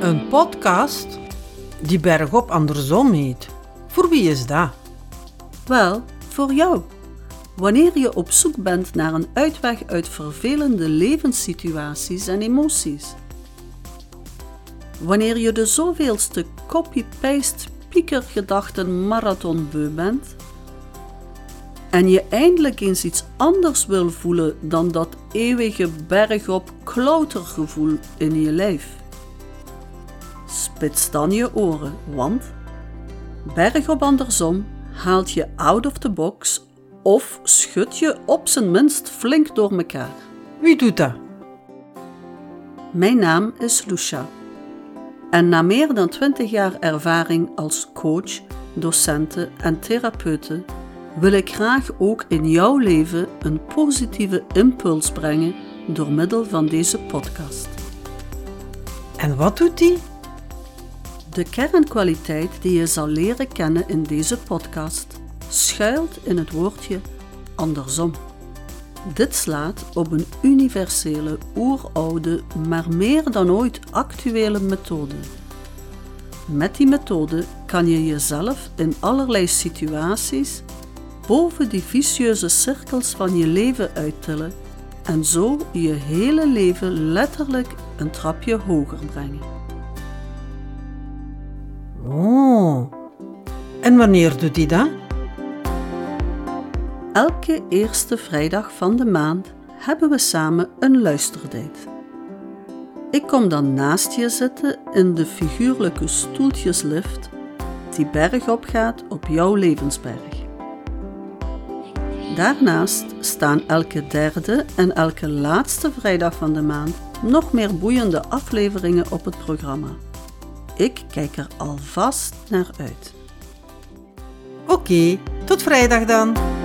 Een podcast die bergop andersom heet. Voor wie is dat? Wel, voor jou. Wanneer je op zoek bent naar een uitweg uit vervelende levenssituaties en emoties. Wanneer je de zoveelste copy-paste piekergedachten marathon beu bent en je eindelijk eens iets anders wil voelen dan dat eeuwige bergop klautergevoel in je lijf. Spits dan je oren, want bergop andersom haalt je out of the box of schud je op zijn minst flink door elkaar. Wie doet dat? Mijn naam is Lucia. En na meer dan 20 jaar ervaring als coach, docenten en therapeute wil ik graag ook in jouw leven een positieve impuls brengen door middel van deze podcast. En wat doet die? De kernkwaliteit die je zal leren kennen in deze podcast schuilt in het woordje andersom. Dit slaat op een universele, oeroude, maar meer dan ooit actuele methode. Met die methode kan je jezelf in allerlei situaties boven die vicieuze cirkels van je leven uittillen en zo je hele leven letterlijk een trapje hoger brengen. Oh. En wanneer doet hij dat? Elke eerste vrijdag van de maand hebben we samen een luisterdate. Ik kom dan naast je zitten in de figuurlijke stoeltjeslift die bergop gaat op jouw levensberg. Daarnaast staan elke derde en elke laatste vrijdag van de maand nog meer boeiende afleveringen op het programma. Ik kijk er alvast naar uit. Oké, tot vrijdag dan.